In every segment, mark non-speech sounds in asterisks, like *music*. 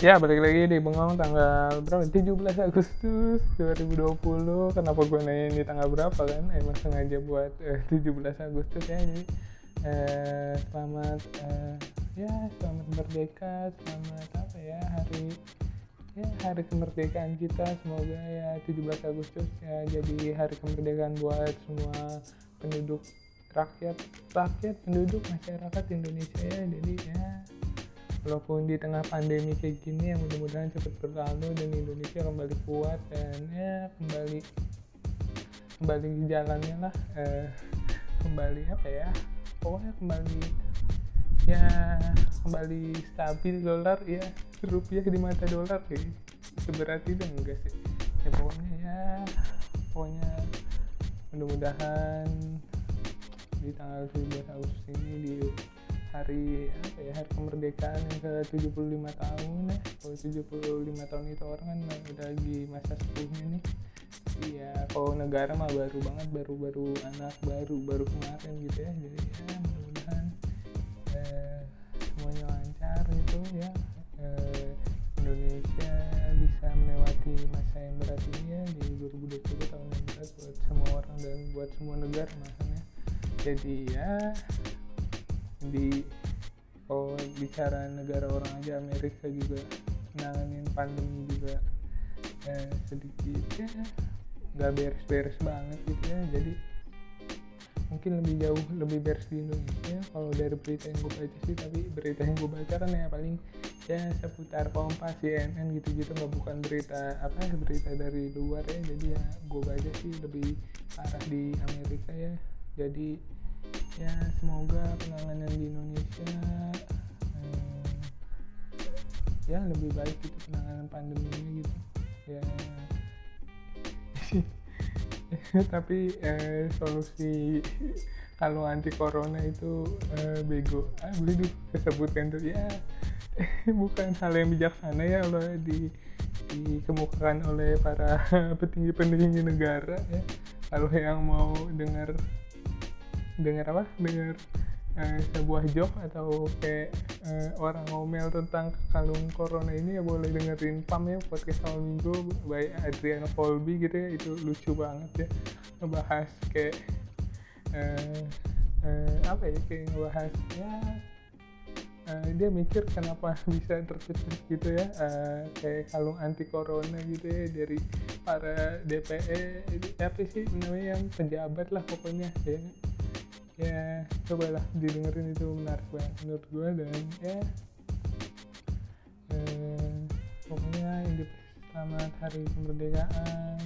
Ya, balik lagi di Bengong tanggal berapa? 17 Agustus 2020. Kenapa gue nanya ini tanggal berapa kan? Emang sengaja buat eh, 17 Agustus ya. Jadi eh, selamat eh, ya selamat merdeka, selamat apa ya hari ya hari kemerdekaan kita. Semoga ya 17 Agustus ya jadi hari kemerdekaan buat semua penduduk rakyat rakyat penduduk masyarakat Indonesia ya. Jadi ya walaupun di tengah pandemi kayak gini yang mudah-mudahan cepat berlalu dan Indonesia kembali kuat dan ya kembali kembali ke jalannya lah eh, kembali apa ya pokoknya kembali ya kembali stabil dolar ya rupiah di mata dolar kayak seberat itu enggak sih. Ya pokoknya ya pokoknya mudah-mudahan di tanggal 17 Agustus ini di hari apa ya hari kemerdekaan yang ke 75 tahun ya. Kalau 75 tahun itu orang kan udah di masa sepuhnya nih. Iya kalau negara mah baru banget baru-baru anak baru baru kemarin gitu ya. Jadi ya mudah-mudahan eh, semuanya lancar gitu ya. Eh, Indonesia bisa melewati masa yang berat ini ya di 2020 tahun yang berat buat semua orang dan buat semua negara makanya jadi ya di kalau bicara negara orang aja Amerika juga nanganin pandemi juga eh, sedikit ya nggak beres-beres banget gitu ya jadi mungkin lebih jauh lebih beres di Indonesia. Kalau dari berita yang gue baca sih tapi berita yang gue baca kan ya paling ya seputar Kompas CNN gitu-gitu nggak bukan berita apa berita dari luar ya. Jadi ya gue baca sih lebih parah di Amerika ya. Jadi ya semoga penanganan di Indonesia eh, ya lebih baik gitu penanganan pandeminya gitu. Ya. *laughs* Tapi eh, solusi kalau anti corona itu eh, bego. Ah boleh disebutkan tuh. Ya *laughs* bukan hal yang bijaksana ya kalau di dikemukakan oleh para *laughs* petinggi-petinggi negara ya. Kalau yang mau dengar dengar apa? Dengar uh, sebuah joke atau kayak uh, orang ngomel tentang kalung corona ini ya boleh dengerin pam ya podcast awal minggu by Adriana Colby gitu ya itu lucu banget ya. Ngebahas kayak uh, uh, apa ya kayak ngebahas ya uh, dia mikir kenapa bisa tercetus gitu ya uh, kayak kalung anti corona gitu ya dari para DPE apa sih namanya yang pejabat lah pokoknya ya ya cobalah didengerin itu menarik banget menurut gue dan ya eh, pokoknya ini selamat hari kemerdekaan.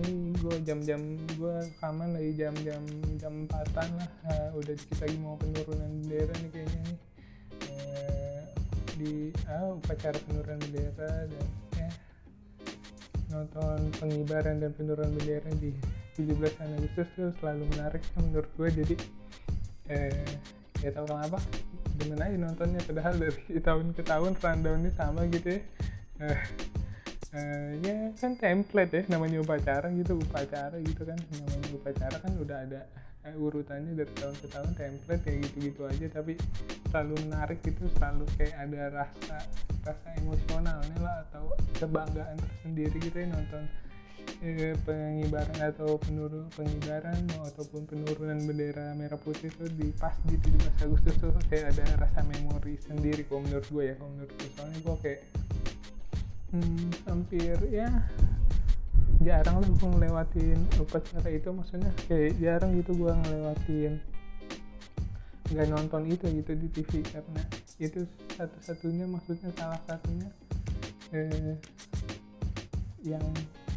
Ini gue jam-jam gue rekaman lagi jam-jam jam empatan lah. Nah, udah dikit lagi mau penurunan bendera nih kayaknya nih. Eh, di ah, upacara penurunan bendera dan ya nonton pengibaran dan penurunan bendera di 17 Agustus tuh selalu menarik menurut gue. Jadi eh ya tau kenapa demen aja nontonnya. Padahal dari *laughs* tahun ke tahun rundownnya sama gitu ya. Eh, eh, ya kan template ya namanya upacara gitu upacara gitu kan. Namanya upacara kan udah ada eh, urutannya dari tahun ke tahun template kayak gitu-gitu aja. Tapi selalu menarik gitu selalu kayak ada rasa rasa emosionalnya lah atau kebanggaan tersendiri gitu ya nonton eh, pengibaran atau penurun pengibaran ataupun penurunan bendera merah putih itu di pas di 17 Agustus tuh kayak ada rasa memori sendiri kalau menurut gue ya kalau menurut gue soalnya gue kayak hmm, hampir ya jarang lah gue ngelewatin upacara itu maksudnya kayak jarang gitu gue ngelewatin nggak nonton itu gitu di TV karena itu satu-satunya maksudnya salah satunya eh, yang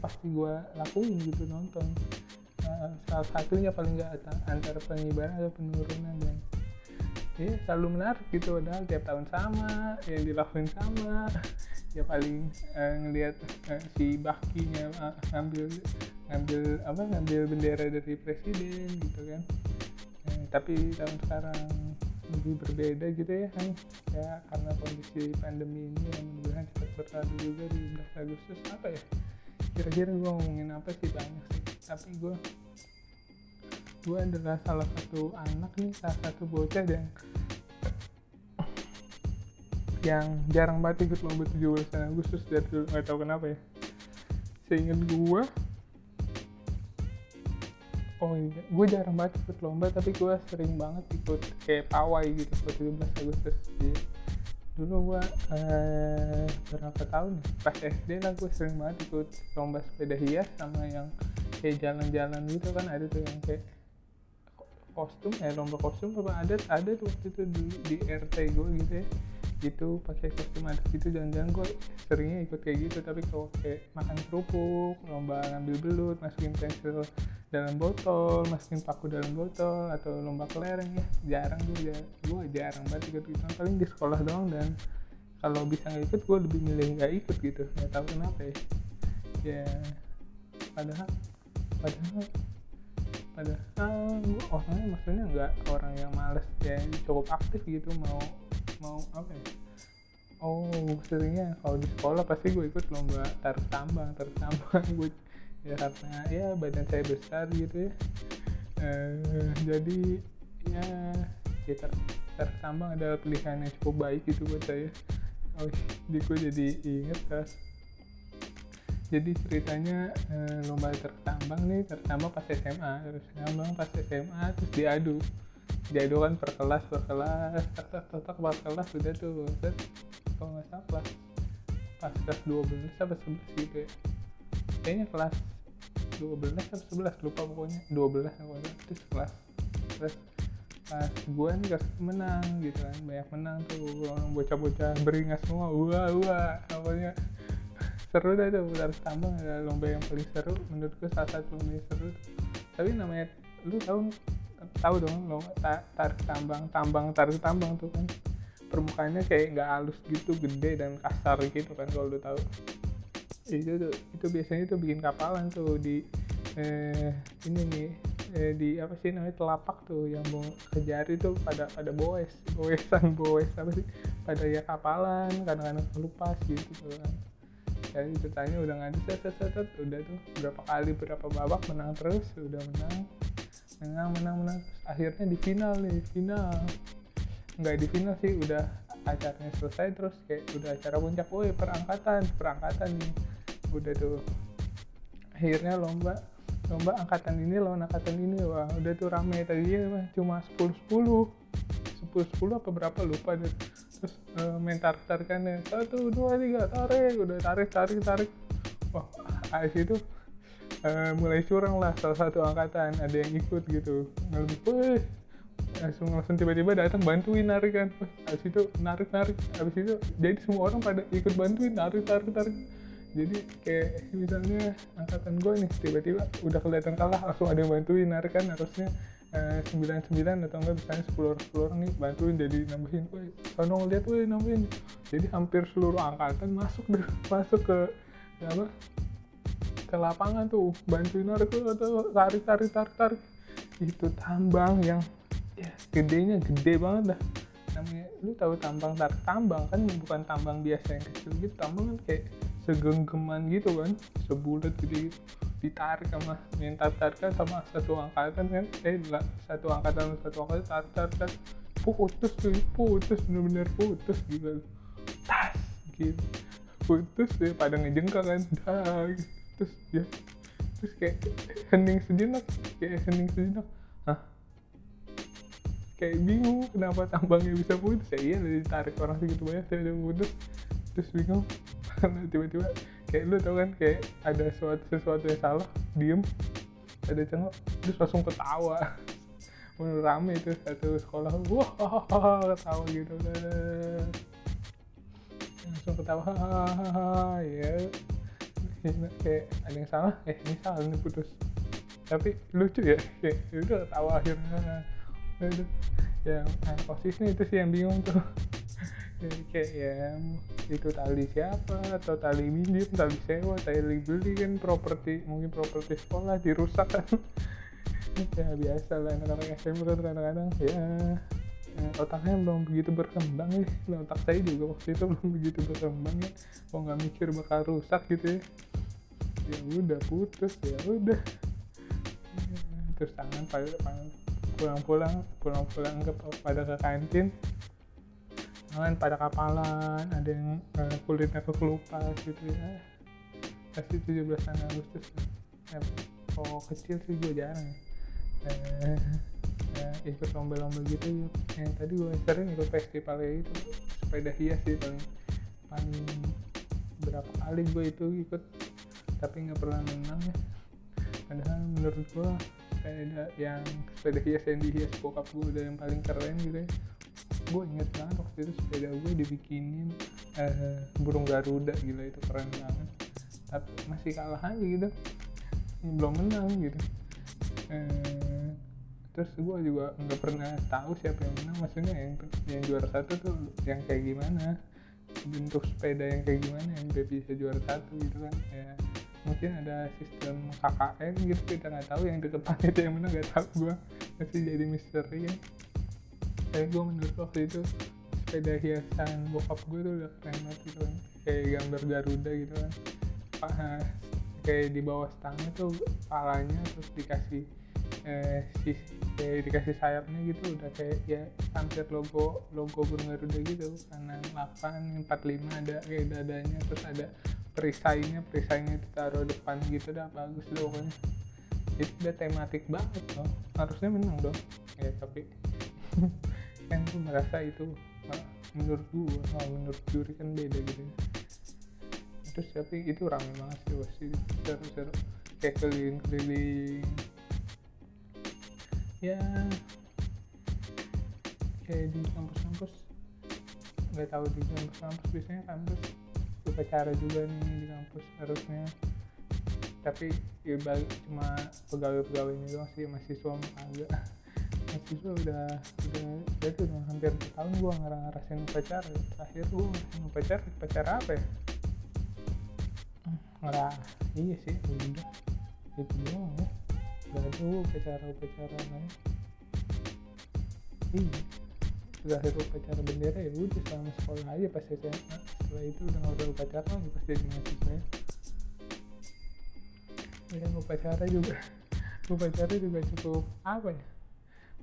pasti gue lakuin gitu nonton. Uh, salah satunya paling nggak antara pengibaran atau penurunan dan ya selalu menarik gitu. Padahal tiap tahun sama yang dilakuin sama. Ya paling uh, ngelihat uh, si bakinya uh, ngambil ngambil apa ngambil bendera dari presiden gitu kan. Uh, tapi tahun sekarang lebih berbeda gitu ya kan. Ya karena kondisi pandemi ini yang mudah-mudahan cepat berlalu juga di 11 Agustus. Apa ya kira-kira gue ngomongin apa sih banyak sih. Tapi gue gue adalah salah satu anak nih salah satu bocah yang yang jarang banget ikut lomba 17 Agustus dari dulu nggak tahu kenapa ya. Seingat gue oh iya gue jarang banget ikut lomba tapi gue sering banget ikut kayak pawai gitu buat 17 Agustus. Iya. Dulu gue eh, berapa tahun ya? pas SD lah gue sering banget ikut lomba sepeda hias sama yang kayak jalan-jalan gitu kan ada tuh yang kayak kostum eh lomba kostum apa ada ada tuh waktu itu di, di RT gue gitu ya gitu pakai kostum adat gitu jangan-jangan gue seringnya ikut kayak gitu. Tapi kalau kayak makan kerupuk lomba ngambil belut masukin pensil dalam botol masukin paku dalam botol atau lomba kelereng ya. Jarang gue ya gue jarang banget ikut gitu. Paling di sekolah doang dan kalau bisa nggak ikut gue lebih milih nggak ikut gitu. Nggak tahu kenapa ya. Ya padahal padahal padahal gue orangnya maksudnya nggak orang yang males ya cukup aktif gitu mau mau apa ya? Oh seringnya kalau di sekolah pasti gue ikut lomba tarik tambang tarik tambang. *laughs* Gue ya karena ya badan saya besar gitu ya. Eh, jadi ya kita tarik tambang adalah pilihan yang cukup baik gitu buat saya. Oh jadi gue jadi inget kan jadi ceritanya eh, lomba tertambang nih tertambang pas SMA terus tambang pas SMA terus diadu kan per kelas per kelas. Tak tak per kelas udah tuh. Set. Kalau nggak salah kelas pas kelas 12 sampai 11 gitu ya. Kayaknya kelas 12 atau 11 lupa pokoknya. 12 pokoknya terus kelas terus pas gue nih kelas menang gitu kan. Banyak menang tuh orang bocah-bocah beringas semua. Wah wah pokoknya. Seru dah tuh harus tambang ada lomba yang paling seru. Menurut gue salah satu lomba yang seru. Tapi namanya lu tahu tahu dong ta tarik tambang tambang tarik tambang tuh kan. Permukaannya kayak nggak halus gitu gede dan kasar gitu kan kalau lu tahu. Itu tuh itu biasanya tuh bikin kapalan tuh di eh, ini nih eh, di apa sih namanya telapak tuh yang mau ke jari tuh pada pada boes boesan *laughs* boes apa sih? Pada ya kapalan kadang-kadang kelupas gitu tuh kan. Jadi ceritanya udah ngadu set set set udah tuh berapa kali berapa babak menang terus udah menang menang menang menang. Akhirnya di final nih final. Nggak di final sih udah acaranya selesai terus kayak udah acara puncak. Woi perangkatan perangkatan nih. Udah tuh. Akhirnya lomba lomba angkatan ini lawan angkatan ini. Wah udah tuh rame. Tadi ya cuma 10 10 10 10 apa berapa? Lupa deh. Terus uh, main tarik tarikannya satu dua tiga tarik. Udah tarik tarik tarik. Wah dari situ uh, mulai curang lah salah satu angkatan ada yang ikut gitu. Lebih wih. Langsung langsung tiba-tiba datang bantuin narik kan. Habis itu narik narik. Habis itu jadi semua orang pada ikut bantuin narik tarik tarik jadi kayak misalnya angkatan gue nih tiba-tiba udah kelihatan kalah langsung ada yang bantuin narik kan. Harusnya sembilan sembilan atau enggak misalnya sepuluh orang sepuluh orang nih bantuin jadi nambahin. Woi sono ngeliat woi nambahin. Jadi hampir seluruh angkatan masuk deh masuk ke apa ke lapangan tuh bantuin narik atau tarik tarik tarik tarik itu tambang yang ya gedenya gede banget dah. Namanya lu tahu tambang tarik tambang kan bukan tambang biasa yang kecil gitu. Tambang kan kayak segenggeman gitu kan sebulat gede gitu. Ditarik sama minta tarikan sama satu angkatan kan. Eh satu angkatan satu angkatan tarik tarik tarik putus tuh putus bener-bener putus gitu. Tas gitu. Putus deh pada ngejengkak kan. Dah gitu. Terus ya terus kayak hening sejenak kayak hening sejenak. Hah? Kayak bingung kenapa tambangnya bisa putus. Ya iya ditarik orang segitu banyak saya udah putus. Terus bingung *laughs* tiba-tiba kayak lu tau kan kayak ada sesuatu sesuatu yang salah diem ada cengok terus langsung ketawa. *laughs* Menurut rame itu satu sekolah wah ketawa gitu. Langsung ketawa ya kayak ada yang salah? Eh ini salah ini putus. Tapi lucu ya kayak ya udah ketawa akhirnya. Aduh. yang nah, posisinya itu sih yang bingung tuh. *laughs* Jadi kayak ya itu tali siapa atau tali minjem tali sewa tali beli kan properti mungkin properti sekolah dirusak kan. *laughs* Ya biasa lah anak-anak SMP kan kadang-kadang ya, ya otaknya belum begitu berkembang ya. Otak saya juga waktu itu belum begitu berkembang ya. Mau nggak mikir bakal rusak gitu ya? Ya udah putus ya udah. Terus tangan pulang-pulang pulang-pulang ke pada ke kantin. Lain pada kapalan ada yang uh, kulitnya kekelupas gitu ya. Pasti 17 Agustus. Ya, kalau kecil sih gue jarang eh, ya, ikut lomba-lomba gitu. Ya. yang tadi gue sering ikut festival itu. Sepeda hias sih paling. Paling berapa kali gue itu ikut. Tapi nggak pernah menang ya. Padahal menurut gue sepeda yang sepeda hias yang dihias bokap gue udah yang paling keren gitu ya. Gue inget banget waktu itu sepeda gue dibikinin uh, burung garuda gila itu keren banget. Tapi masih kalah aja gitu. Belum menang gitu. Uh, terus gue juga nggak pernah tahu siapa yang menang. Maksudnya yang yang juara satu tuh yang kayak gimana? Bentuk sepeda yang kayak gimana yang bisa juara satu gitu kan? Ya mungkin ada sistem KKN gitu kita nggak tahu. Yang di depan itu yang mana nggak tahu gue masih jadi misteri ya. Kayak gue menurut waktu itu sepeda hiasan bokap gue tuh udah keren banget gitu kan. Kayak gambar Garuda gitu kan. Kayak di bawah stangnya tuh palanya terus dikasih eh, si, kayak dikasih sayapnya gitu udah kayak ya hampir logo logo burung Garuda gitu. Karena 8 45 ada kayak dadanya. Terus ada perisainya perisainya ditaruh depan gitu dah bagus loh pokoknya. Itu udah tematik banget loh harusnya menang dong. Ya tapi *laughs* kan gue merasa itu menurut gue oh, menurut juri kan beda gitu. Terus tapi itu rame banget sih pasti seru-seru. Kayak keliling-keliling ya. Kayak di kampus-kampus. Nggak tahu di kampus-kampus biasanya kampus. Upacara juga nih di kampus harusnya. Tapi ya balik cuma pegawai-pegawainya doang sih mahasiswa agak *laughs* mahasiswa udah udah berarti udah hampir tahun gue ngarang ngarasin upacara terakhir gue ngarasin upacara upacara apa ya? Ngerah iya sih udah. Itu doang ya gak ada upacara upacara lain iya terakhir upacara bendera ya udah selama sekolah aja pas SMA setelah itu udah nggak ada upacara lagi pas jadi mahasiswa ya. Upacara juga. *laughs* Upacara juga cukup apa ya?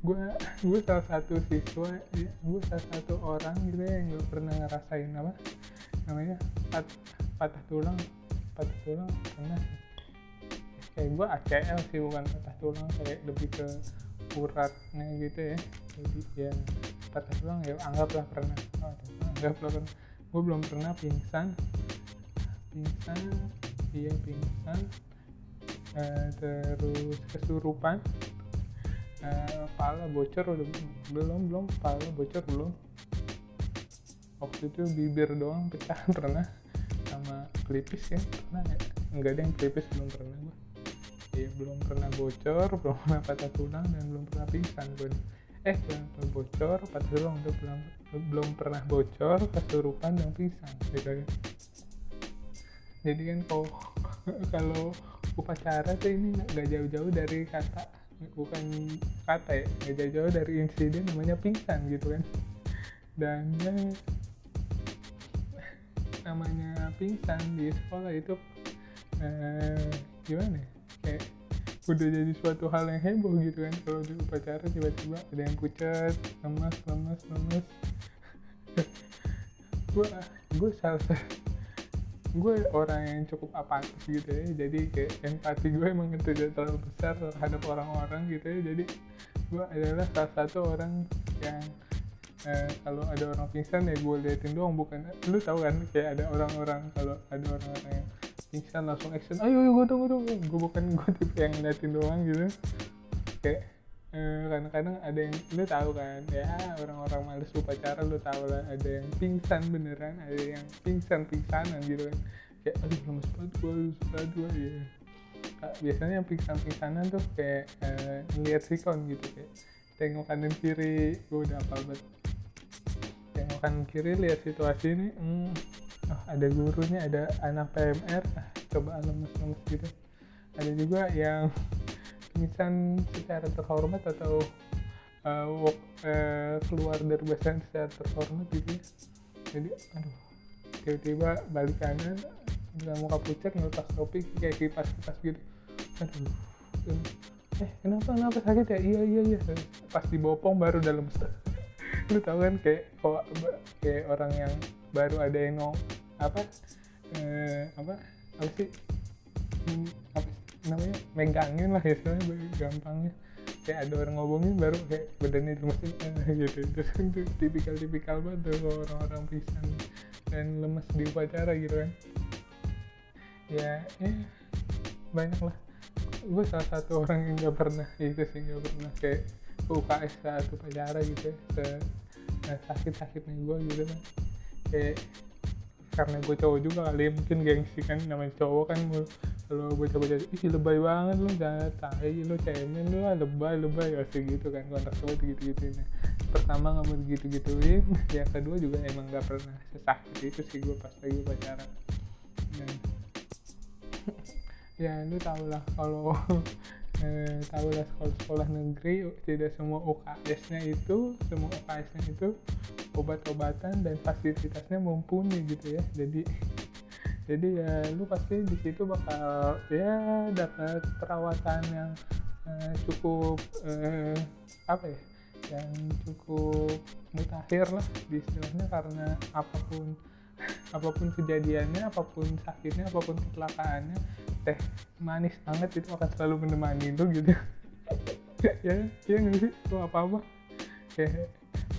Gue gue salah satu siswa gue salah satu orang gitu ya yang gak pernah ngerasain apa namanya pat, patah tulang patah tulang pernah kayak gue ACL sih bukan patah tulang kayak lebih ke uratnya gitu ya. Jadi ya patah tulang ya anggaplah pernah. Oh, anggaplah pernah. Gue belum pernah pingsan. Pingsan iya pingsan. Uh, terus kesurupan. Uh, pala bocor udah belum belum pala bocor belum. Waktu itu bibir doang pecah *laughs* pernah. Sama pelipis ya pernah ya. Enggak ada yang pelipis belum pernah belum pernah bocor belum pernah patah tulang dan belum pernah pingsan gue eh belum pernah bocor patah tulang udah belum belum pernah bocor kesurupan dan pingsan gitu jadi kan kalau *laughs* kalau upacara tuh ini nggak jauh-jauh dari kata bukan kata ya nggak jauh-jauh dari insiden namanya pingsan gitu kan? Dan ya, namanya pingsan di sekolah itu eh, gimana ya? kayak udah jadi suatu hal yang heboh gitu kan. Kalau di upacara tiba-tiba ada yang pucat lemas lemas lemas. *laughs* Gue gue salah gue orang yang cukup apatis gitu ya. Jadi kayak empati gue emang tidak terlalu besar terhadap orang-orang gitu ya. Jadi gue adalah salah satu orang yang eh, kalau ada orang pingsan ya gue liatin doang. Bukan lu tahu kan kayak ada orang-orang kalau ada orang-orang yang pingsan langsung action. Ayo ayo gue tunggu tunggu. Gue bukan *laughs* gue tipe yang liatin doang gitu. Kayak eh, kadang-kadang ada yang lu tahu kan ya orang-orang males upacara lu tahu lah ada yang pingsan beneran ada yang pingsan pingsanan gitu kan. Kayak aduh lemes banget gue lemes gue ya biasanya yang pingsan pingsanan tuh kayak eh, ngeliat sikon gitu kayak tengok kanan kiri gue udah apa banget. Tengok kanan kiri lihat situasi ini hmm, ada gurunya ada anak PMR ah, coba lemes-lemes gitu. Ada juga yang pingsan secara terhormat atau uh, walk, uh, keluar dari basan secara terhormat gitu ya. Jadi aduh tiba-tiba balik kanan nggak mau kapucet ngelepas topi kayak kipas kipas gitu. Aduh eh kenapa kenapa sakit ya? Iya iya iya. Pas dibopong baru dalam. *laughs* Lu tau kan kayak kayak orang yang baru ada yang no apa eh, apa apa sih? Hmm, apa namanya? Megangin lah ya gampangnya. Kayak ada orang ngomongin baru kayak badannya lemesin eh, gitu. Terus kan tuh tipikal-tipikal banget tuh orang-orang pisan dan lemes di upacara gitu kan. Ya ya banyak lah. Gue salah satu orang yang gak pernah itu sih gak pernah kayak UKS saat upacara gitu ya eh, sakit-sakitnya gue gitu kan kayak karena gue cowok juga kali mungkin gengsi kan namanya cowok kan mau kalau bocah-bocah ih lebay banget lu jangan tai lu cemen lu ah lebay lebay ya gitu kan kontak cowok gitu gitu nah, pertama nggak mau gitu gituin *laughs* yang kedua juga emang nggak pernah sesakit itu sih gue pas lagi pacaran. Dan *laughs* ya lu tau lah kalau *laughs* eh, tau lah sekolah-sekolah negeri tidak semua UKS-nya itu semua UKS-nya itu obat-obatan dan fasilitasnya mumpuni gitu ya. Jadi *laughs* jadi ya lu pasti di situ bakal ya dapat perawatan yang eh, cukup eh, apa ya yang cukup mutakhir lah di istilahnya karena apa pun *laughs* apa pun kejadiannya apa pun sakitnya apa pun kecelakaannya teh manis banget itu akan selalu menemani lu gitu *laughs* ya ya nggak sih lu apa apa kayak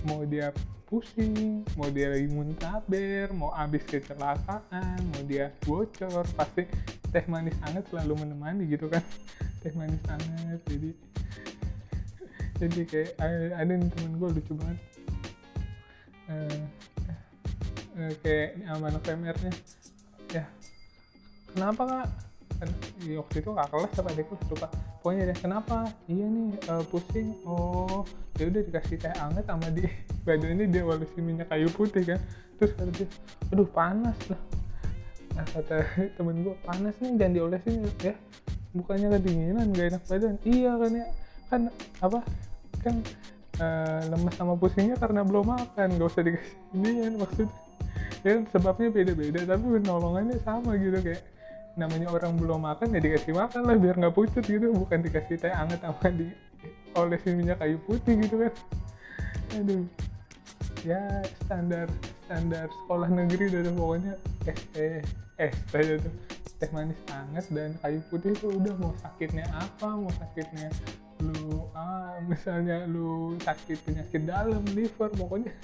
mau dia pusing, mau dia lagi muntaber, mau habis kecelakaan, mau dia bocor, pasti teh manis hangat selalu menemani gitu kan. *laughs* Teh manis hangat, jadi jadi kayak ada nih temen gue lucu banget. Uh, uh, kayak sama anak PMR-nya, ya kenapa kak? Kan, ya, waktu itu kak kelas apa adik kelas lupa. Pokoknya deh kenapa? Iya nih uh, pusing. Oh ya udah dikasih teh hangat sama di *laughs* badannya dia olesin minyak kayu putih kan. Terus kata dia aduh panas lah. Nah kata *laughs* temen gue panas nih jangan diolesin ya bukannya kedinginan gak enak badan. Iya kan ya kan apa kan uh, lemas sama pusingnya karena belum makan gak usah dikasih ini kan maksudnya. Ya sebabnya beda-beda tapi penolongannya sama gitu kayak namanya orang belum makan ya dikasih makan lah biar nggak pucat gitu. Bukan dikasih teh hangat sama di olesin minyak kayu putih gitu kan. Aduh. Ya standar standar sekolah negeri udah pokoknya. Es teh es teh itu teh manis hangat dan kayu putih itu udah mau sakitnya apa mau sakitnya lu ah misalnya lu sakit penyakit dalam liver pokoknya.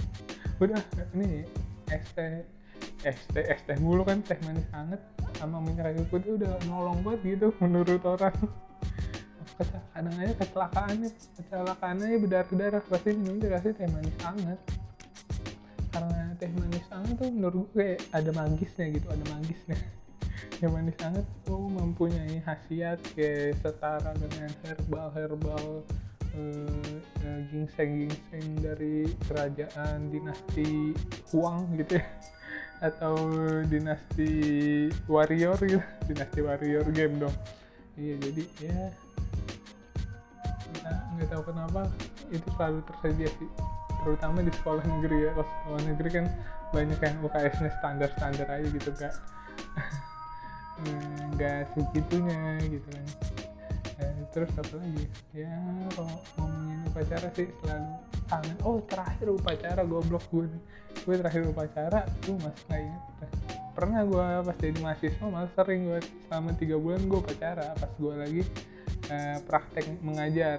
Udah ini es teh es teh es teh mulu kan teh manis hangat sama kayu putih udah nolong banget gitu *laughs* menurut orang. Kadang aja kecelakaannya kecelakaannya berdarah-darah. Pasti minum dikasih teh manis hangat. Karena teh manis hangat tuh menurut gue kayak ada magisnya gitu ada magisnya. *laughs* Teh manis hangat tuh mempunyai khasiat kayak setara dengan herbal herbal uh, uh, ginseng ginseng dari kerajaan dinasti Huang gitu ya atau dinasti warrior gitu. *laughs* Dinasti warrior game dong. Iya jadi ya nggak tahu kenapa itu selalu tersedia sih. Terutama di sekolah negeri ya. Kalau sekolah negeri kan banyak yang UKS-nya standar-standar aja gitu kak. *laughs* Nggak segitunya gitu kan. Eh, terus apa lagi? Ya kalau ngomongin upacara sih selalu kangen. Oh terakhir upacara goblok gue gue terakhir upacara tuh mas nggak inget pernah gue pas jadi mahasiswa malah sering gue selama tiga bulan gue upacara pas gue lagi eh, praktek mengajar.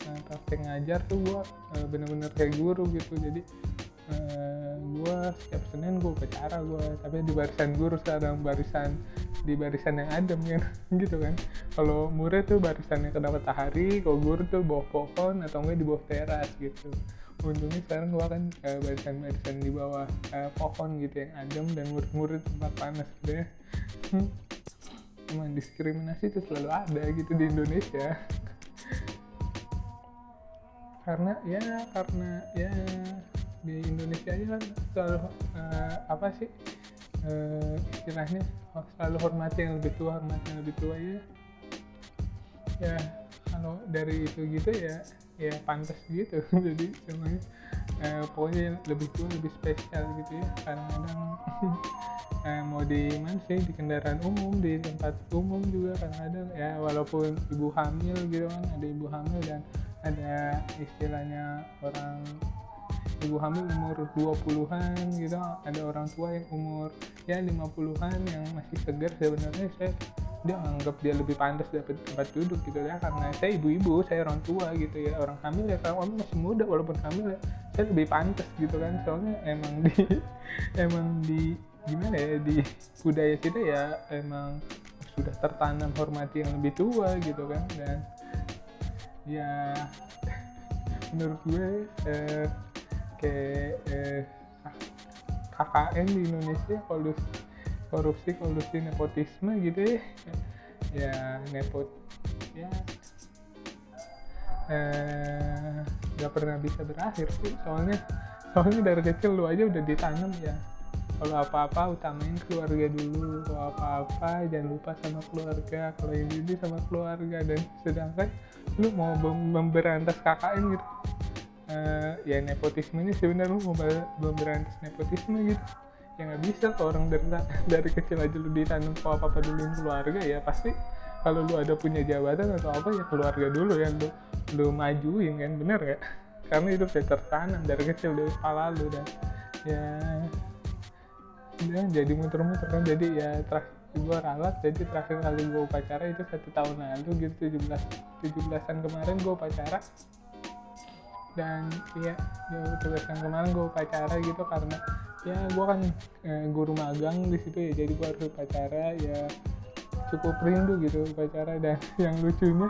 Nah, praktek ngajar tuh gue uh, bener-bener kayak guru gitu. Jadi uh, gue setiap senin gue upacara gue tapi di barisan guru sekarang barisan di barisan yang adem kan *laughs* gitu kan. Kalau murid tuh barisannya kena matahari kalau guru tuh bawah pohon atau enggak di bawah teras gitu untungnya sekarang gua kan uh, barisan-barisan di bawah uh, pohon gitu yang adem dan murid-murid tempat panas gitu ya. *laughs* Emang diskriminasi itu selalu ada gitu di Indonesia. Karena ya karena ya di Indonesia aja kan selalu uh, apa sih uh, istilahnya selalu hormati yang lebih tua hormati yang lebih tua ya. Ya kalau dari itu gitu ya ya pantas gitu. *laughs* Jadi semuanya uh, pokoknya lebih tua lebih spesial gitu ya. Kadang-kadang uh, *laughs* mau di mana sih di kendaraan umum di tempat umum juga kadang-kadang ya walaupun ibu hamil gitu kan ada ibu hamil dan ada istilahnya orang ibu hamil umur 20-an gitu ada orang tua yang umur ya 50-an yang masih segar sebenarnya. Saya dia anggap dia lebih pantas dapat tempat duduk gitu ya karena saya ibu-ibu saya orang tua gitu ya orang hamil ya kalau kamu masih muda walaupun hamil ya saya lebih pantas gitu kan. Soalnya emang di *laughs* emang di gimana ya di budaya kita ya emang sudah tertanam hormati yang lebih tua gitu kan. Dan ya *laughs* menurut gue eh, kayak eh, KKN di Indonesia korupsi korupsi kolusi nepotisme gitu ya. Ya nepot ya. Eh, nggak pernah bisa berakhir sih. Soalnya soalnya dari kecil lu aja udah ditanam ya. Kalau apa-apa utamain keluarga dulu. Kalau apa-apa jangan lupa sama keluarga. Kalau ini sama keluarga. Dan sedangkan lu mau memberantas KKN gitu. Uh, ya nepotisme ini sebenarnya lu mau memberantas nepotisme gitu ya nggak bisa kalau orang dari *laughs* dari kecil aja lu ditanam apa apa dulu keluarga ya pasti kalau lu ada punya jabatan atau apa ya keluarga dulu yang lu lu majuin kan? Bener ya karena itu sudah tertanam dari kecil dari kepala lu dan ya ya jadi muter-muter kan? Jadi ya terakhir gue ralat jadi terakhir kali gue upacara itu satu tahun lalu gitu 17 17an kemarin gue upacara dan iya ya 17an kemarin gue upacara gitu karena ya gue kan eh, guru magang di situ ya jadi gue harus upacara ya cukup rindu gitu upacara. Dan *laughs* yang lucunya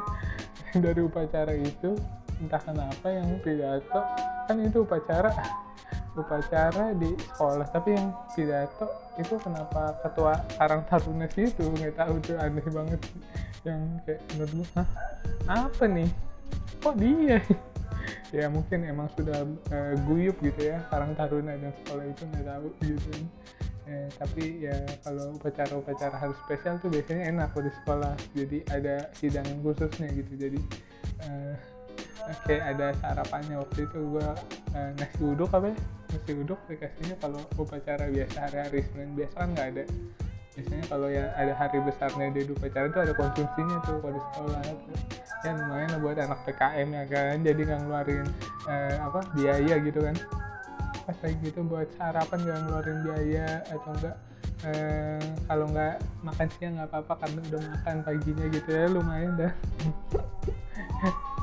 dari upacara itu entah kenapa yang pidato kan itu upacara *laughs* upacara di sekolah. Tapi yang pidato itu kenapa ketua Karang Taruna situ? Nggak tahu tuh aneh banget yang kayak menurut gue apa nih? Kok dia *laughs* ya mungkin emang sudah uh, guyup gitu ya Karang Taruna dan sekolah itu nggak tahu gitu eh, tapi ya kalau upacara-upacara harus spesial tuh biasanya enak di sekolah. Jadi ada hidangan khususnya gitu. Jadi uh, kayak ada sarapannya. Waktu itu gue uh, nasi uduk apa ya? Nasi uduk dikasihnya kalau upacara biasa hari-hari Senin biasa kan nggak ada biasanya kalau ya ada hari besarnya di upacara itu ada konsumsinya tuh kalau di sekolah tuh. ya lumayan lah buat anak PKM ya kan jadi nggak ngeluarin uh, apa biaya gitu kan. Pas lagi gitu buat sarapan nggak ngeluarin biaya atau enggak eh, kalau nggak makan siang nggak apa-apa karena udah makan paginya gitu ya lumayan dah.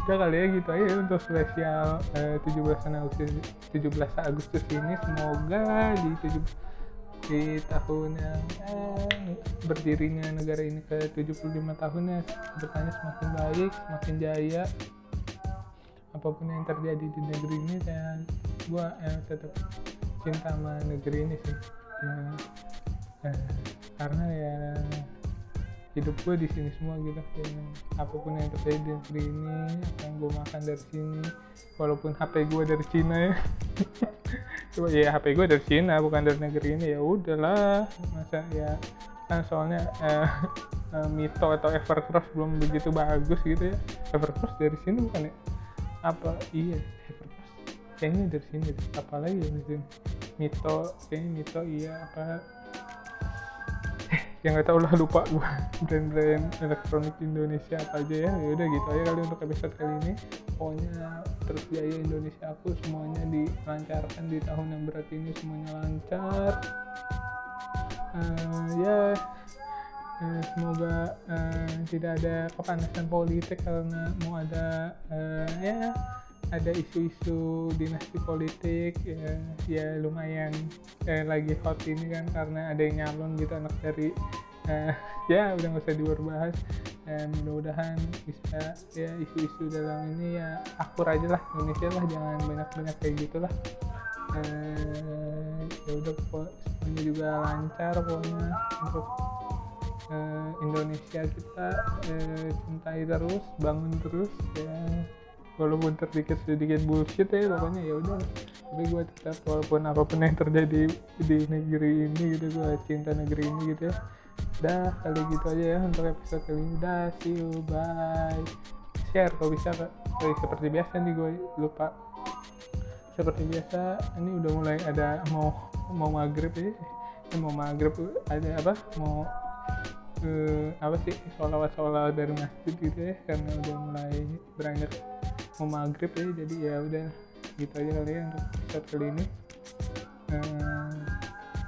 Udah kali ya gitu aja untuk spesial eh, 17 Agustus 17 Agustus ini. Semoga di 7 di tahun yang eh, berdirinya negara ini ke 75 tahunnya bertanya semakin baik semakin jaya. Apa pun yang terjadi di negeri ini dan gua eh, tetap cinta sama negeri ini sih. Ya eh, karena ya hidup gue di sini semua gitu. Ya, apa pun yang terjadi di negeri ini apa yang gue makan dari sini walaupun HP gue dari Cina ya *laughs* coba ya HP gue dari Cina bukan dari negeri ini. Ya udahlah masa ya. Kan soalnya eh, *laughs* eh, Mito atau Evercross belum begitu bagus gitu ya. Evercross dari sini bukan ya? Apa? Iya Evercross. Kayaknya dari sini apalagi ya Mito kayaknya Mito iya apa yang nggak tahu lah lupa gue *laughs* brand-brand elektronik Indonesia apa aja ya. Ya udah gitu aja kali untuk episode kali ini. Pokoknya terus jaya Indonesia aku semuanya dilancarkan di tahun yang berat ini semuanya lancar. Uh, ya. Uh, semoga uh, tidak ada kepanasan politik karena mau ada uh, ya ada isu-isu dinasti politik ya, ya lumayan eh, lagi hot ini kan karena ada yang nyalon gitu anak dari eh, *laughs* ya udah nggak usah dibahas dan mudah-mudahan bisa ya isu-isu dalam ini ya akur aja lah Indonesia lah jangan banyak-banyak kayak gitulah. Eh, ya udah semuanya juga lancar pokoknya untuk eh, Indonesia kita eh, cintai terus bangun terus ya walaupun tersedikit sedikit bullshit ya pokoknya ya udah. Tapi gue tetap walaupun apa pun yang terjadi di negeri ini gitu gue cinta negeri ini gitu ya. Dah kali gitu aja ya untuk episode kali ini. Dah see you bye. Share kalau bisa kak. Seperti biasa nih gue lupa. Seperti biasa ini udah mulai ada mau mau maghrib ya. Eh, mau maghrib ada apa? Mau uh, apa sih sholawat dari masjid gitu ya karena udah mulai beranjak mau maghrib ya jadi ya udah gitu aja kali ya untuk episode kali ini. Uh,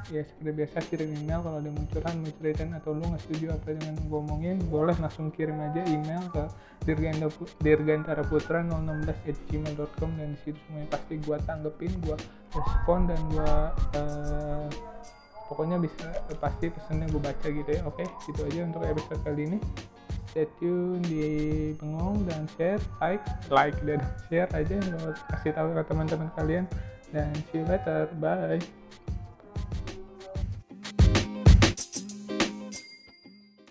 ya seperti biasa kirim email kalau ada munculan ceritain atau lu nggak setuju apa dengan ngomongin boleh langsung kirim aja email ke dirgantara putra 016 gmail.com dan di situ semuanya pasti gua tanggepin gua respon dan gua uh, pokoknya bisa pasti pesannya gue baca gitu ya. Oke gitu aja untuk episode kali ini. Stay tune di bengong dan share like like dan share aja. Kasih tahu ke teman-teman kalian. Dan see you later. Bye